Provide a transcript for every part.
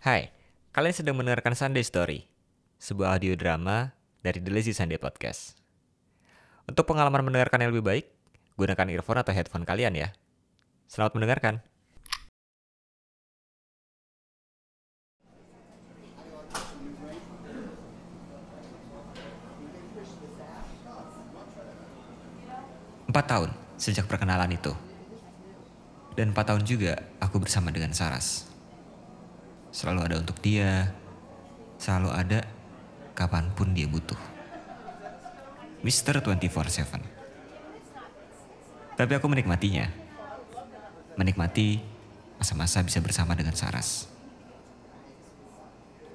Hai, kalian sedang mendengarkan Sunday Story, sebuah audio drama dari The Lazy Sunday Podcast. Untuk pengalaman mendengarkan yang lebih baik, gunakan earphone atau headphone kalian ya. Selamat mendengarkan. Empat tahun sejak perkenalan itu. Dan empat tahun juga aku bersama dengan Saras. Selalu ada untuk dia, selalu ada kapan pun dia butuh. Mister 24-7. Tapi aku menikmatinya. Menikmati masa-masa bisa bersama dengan Saras.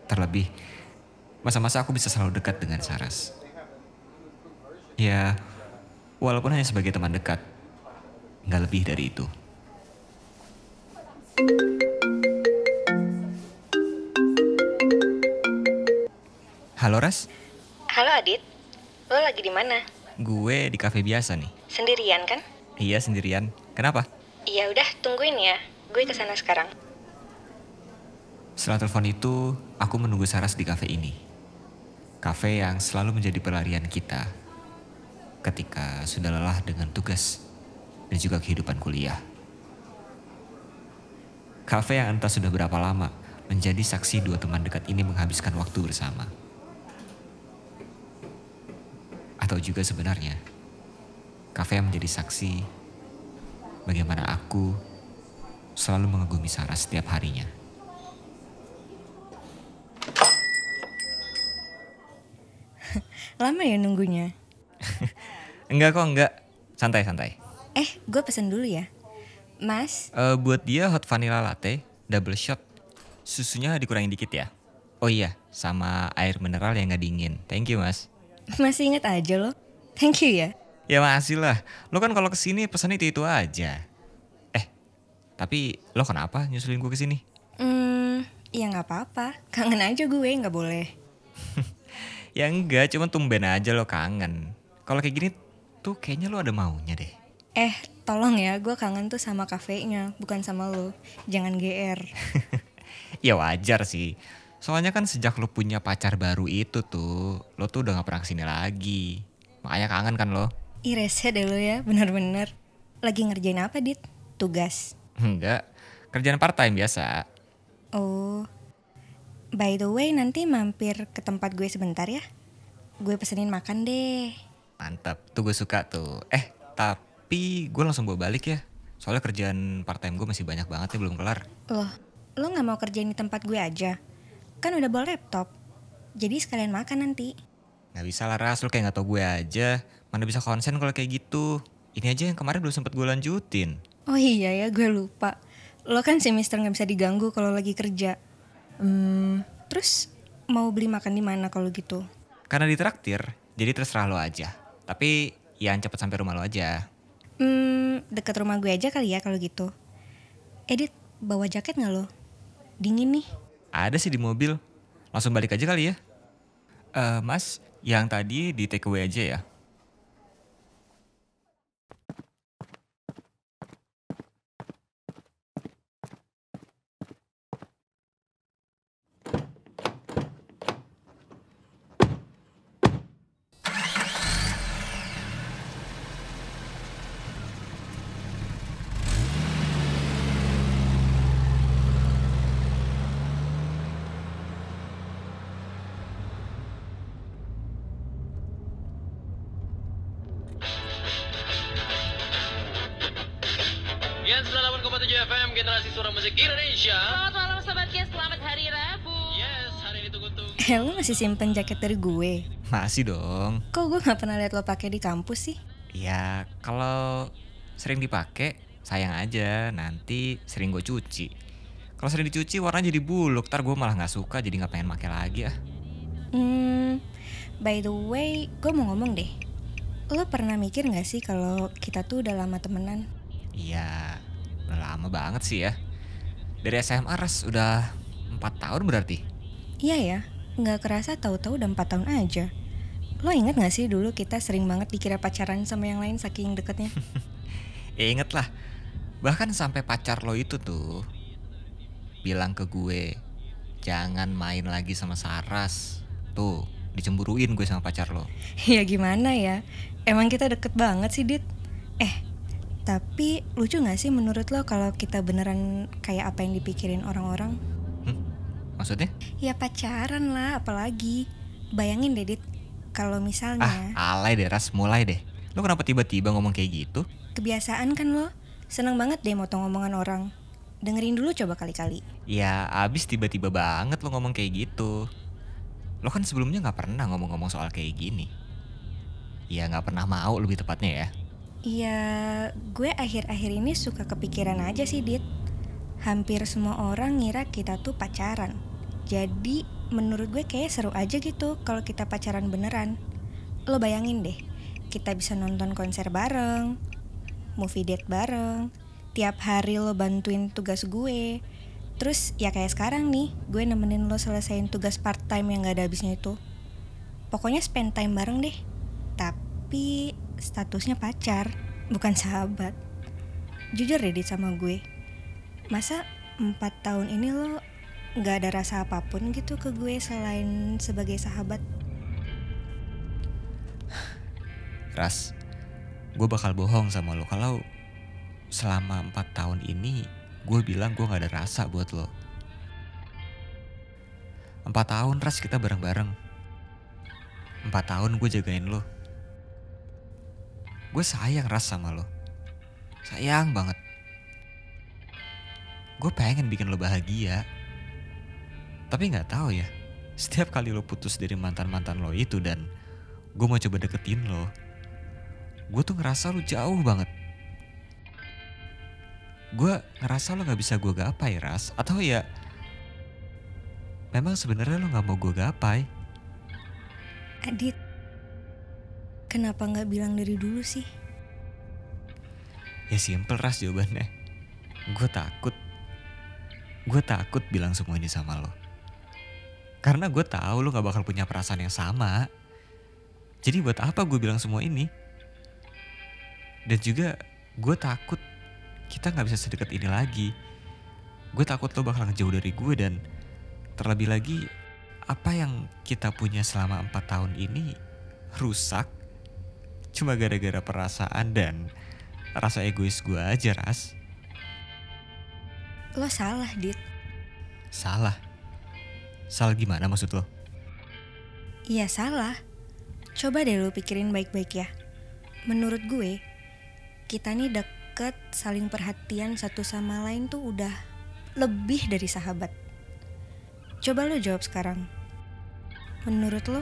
Terlebih, masa-masa aku bisa selalu dekat dengan Saras. Ya, walaupun hanya sebagai teman dekat, nggak lebih dari itu. Halo Ras, Halo Adit, lo lagi di mana? gue di kafe biasa nih. Sendirian kan? Iya sendirian. Kenapa? Iya udah, tungguin ya. Gue ke sana sekarang. Setelah telepon itu, aku menunggu Saras di kafe ini. Kafe yang selalu menjadi pelarian kita ketika sudah lelah dengan tugas dan juga kehidupan kuliah. Kafe yang entah sudah berapa lama menjadi saksi dua teman dekat ini menghabiskan waktu bersama. Atau juga sebenarnya, kafe yang menjadi saksi bagaimana aku selalu mengagumi Saras setiap harinya. Lama ya nunggunya? Enggak kok, enggak. Santai-santai. Eh, gue pesen dulu ya. Mas, Eh buat dia hot vanilla latte, double shot. Susunya dikurangin dikit ya. Oh iya, sama air mineral yang nggak dingin. Thank you mas. Masih inget aja lo? Thank you ya. Ya masih lah. Lo kan kalau ke sini pesan itu itu aja. Eh, tapi lo kenapa nyusulin gue ke sini? Hmm, ya nggak apa-apa. Kangen aja gue, nggak boleh. Ya enggak, cuma tumben aja lo kangen. Kalau kayak gini tuh kayaknya lo ada maunya deh. Eh, tolong ya, gue kangen tuh sama kafenya, bukan sama lo. Jangan GR. ya wajar sih. Soalnya kan sejak lo punya pacar baru itu tuh, lo tuh udah gak pernah ke sini lagi. Makanya kangen kan lo? Ih, rese deh lo ya, bener-bener. Lagi ngerjain apa, Dit? Tugas. Enggak, kerjaan part time biasa. Oh, by the way nanti mampir ke tempat gue sebentar ya. Gue pesenin makan deh. Mantap, tuh gue suka tuh. Eh, tapi gue langsung bawa balik ya. Soalnya kerjaan part time gue masih banyak banget nih belum kelar. Loh, lo gak mau kerjain di tempat gue aja? Kan udah bawa laptop. Jadi sekalian makan nanti. Gak bisa lah Ras, lu kayak gak tau gue aja. Mana bisa konsen kalau kayak gitu. Ini aja yang kemarin belum sempet gue lanjutin. Oh iya ya, gue lupa. Lo kan si mister gak bisa diganggu kalau lagi kerja. Hmm, terus mau beli makan di mana kalau gitu? Karena ditraktir, jadi terserah lo aja. Tapi yang cepet sampai rumah lo aja. Hmm, deket rumah gue aja kali ya kalau gitu. Edit, bawa jaket gak lo? Dingin nih. Ada sih di mobil. Langsung balik aja kali ya. Eh, mas, yang tadi di take away aja ya. 98,7 FM Generasi Suara Musik Indonesia. Selamat malam Sobat Kies, selamat hari Rabu Yes, hari ini tunggu-tunggu. Eh, lo masih simpen jaket dari gue? Masih dong. Kok gue gak pernah lihat lo pakai di kampus sih? Ya, kalau sering dipakai, sayang aja. Nanti sering gue cuci. Kalau sering dicuci, warnanya jadi buluk. Ntar gue malah nggak suka, jadi nggak pengen pakai lagi ah. Hmm, by the way, gue mau ngomong deh. Lo pernah mikir gak sih kalau kita tuh udah lama temenan? Iya, lama banget sih ya. Dari SMA Ras udah 4 tahun berarti. Iya ya, nggak kerasa tahu-tahu udah 4 tahun aja. Lo inget gak sih dulu kita sering banget dikira pacaran sama yang lain saking deketnya? Ya inget lah, bahkan sampai pacar lo itu tuh bilang ke gue, jangan main lagi sama Saras. Tuh, dicemburuin gue sama pacar lo. ya gimana ya? Emang kita deket banget sih, Dit. Eh, tapi lucu gak sih menurut lo kalau kita beneran kayak apa yang dipikirin orang-orang? Hmm? Maksudnya? Ya pacaran lah, apalagi. Bayangin deh, Dit. Kalau misalnya... Ah, alay deh Ras, mulai deh. Lo kenapa tiba-tiba ngomong kayak gitu? Kebiasaan kan lo? Seneng banget deh motong omongan orang. Dengerin dulu coba kali-kali. Ya, abis tiba-tiba banget lo ngomong kayak gitu. Lo kan sebelumnya gak pernah ngomong-ngomong soal kayak gini. Ya gak pernah mau lebih tepatnya ya. Iya, gue akhir-akhir ini suka kepikiran aja sih, Dit. Hampir semua orang ngira kita tuh pacaran. Jadi, menurut gue kayak seru aja gitu kalau kita pacaran beneran. Lo bayangin deh, kita bisa nonton konser bareng, movie date bareng, tiap hari lo bantuin tugas gue. Terus ya kayak sekarang nih, gue nemenin lo selesaiin tugas part time yang gak ada habisnya itu. Pokoknya spend time bareng deh. Tapi statusnya pacar, bukan sahabat. Jujur deh Dit sama gue. Masa empat tahun ini lo gak ada rasa apa pun gitu ke gue selain sebagai sahabat? Ras, gue bakal bohong sama lo kalau selama empat tahun ini gue bilang gue gak ada rasa buat lo. Empat tahun Ras kita bareng-bareng. Empat tahun gue jagain lo. Gue sayang Ras sama lo. Sayang banget. Gue pengen bikin lo bahagia. Tapi gak tahu ya, setiap kali lo putus dari mantan-mantan lo itu dan gue mau coba deketin lo, gue tuh ngerasa lo jauh banget. Gue ngerasa lo gak bisa gue gapai, Ras. Atau ya, memang sebenarnya lo gak mau gue gapai. Adit, kenapa nggak bilang dari dulu sih? Ya simple, Ras jawabannya. Gue takut. Gue takut bilang semua ini sama lo. Karena gue tahu lo gak bakal punya perasaan yang sama. Jadi buat apa gue bilang semua ini? Dan juga gue takut kita gak bisa sedekat ini lagi. Gue takut lo bakal ngejauh dari gue dan terlebih lagi apa yang kita punya selama empat tahun ini rusak cuma gara-gara perasaan dan rasa egois gue aja ras. Lo salah, Dit. Salah. Salah gimana maksud lo? Iya salah. Coba deh lo pikirin baik-baik ya. Menurut gue, kita nih deket, saling perhatian satu sama lain tuh udah lebih dari sahabat. Coba lo jawab sekarang. Menurut lo,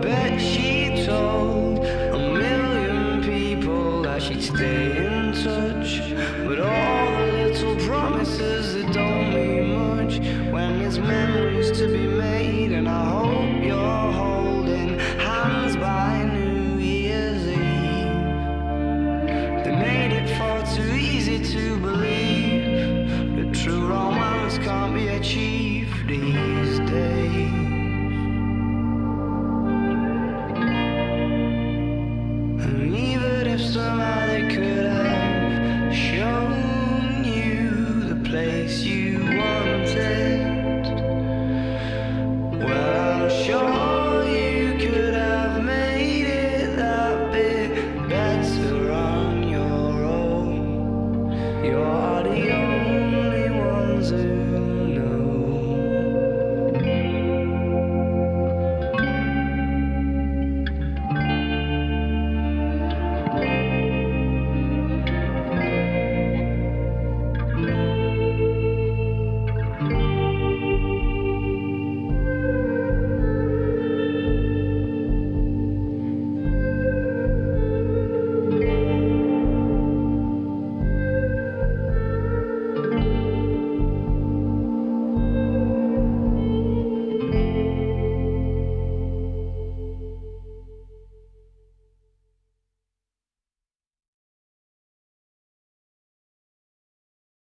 bet she told a million people that she'd stay in touch. But all the little promises that don't mean much when it's memories to be made, and I hope you're holding hands by New Year's Eve. They made it far too easy to believe.